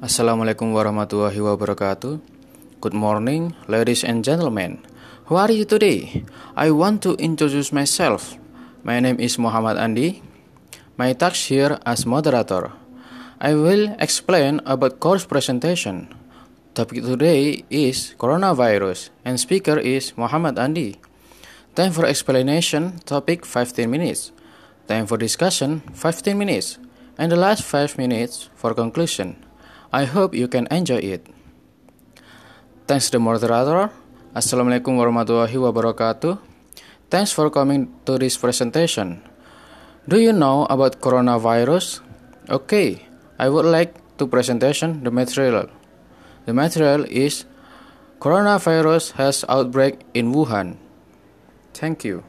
Assalamualaikum warahmatullahi wabarakatuh. Good morning, ladies and gentlemen. How are you today? I want to introduce myself. My name is Muhammad Andi. My task here as moderator. I will explain about course presentation. Topic today is coronavirus and speaker is Muhammad Andi. Time for explanation, topic 15 minutes. Time for discussion, 15 minutes. And the last 5 minutes for conclusion. I hope you can enjoy it. Thanks the moderator. Assalamualaikum warahmatullahi wabarakatuh. Thanks for coming to this presentation. Do you know about coronavirus? Okay, I would like to presentation the material. The material is coronavirus has outbreak in Wuhan. Thank you.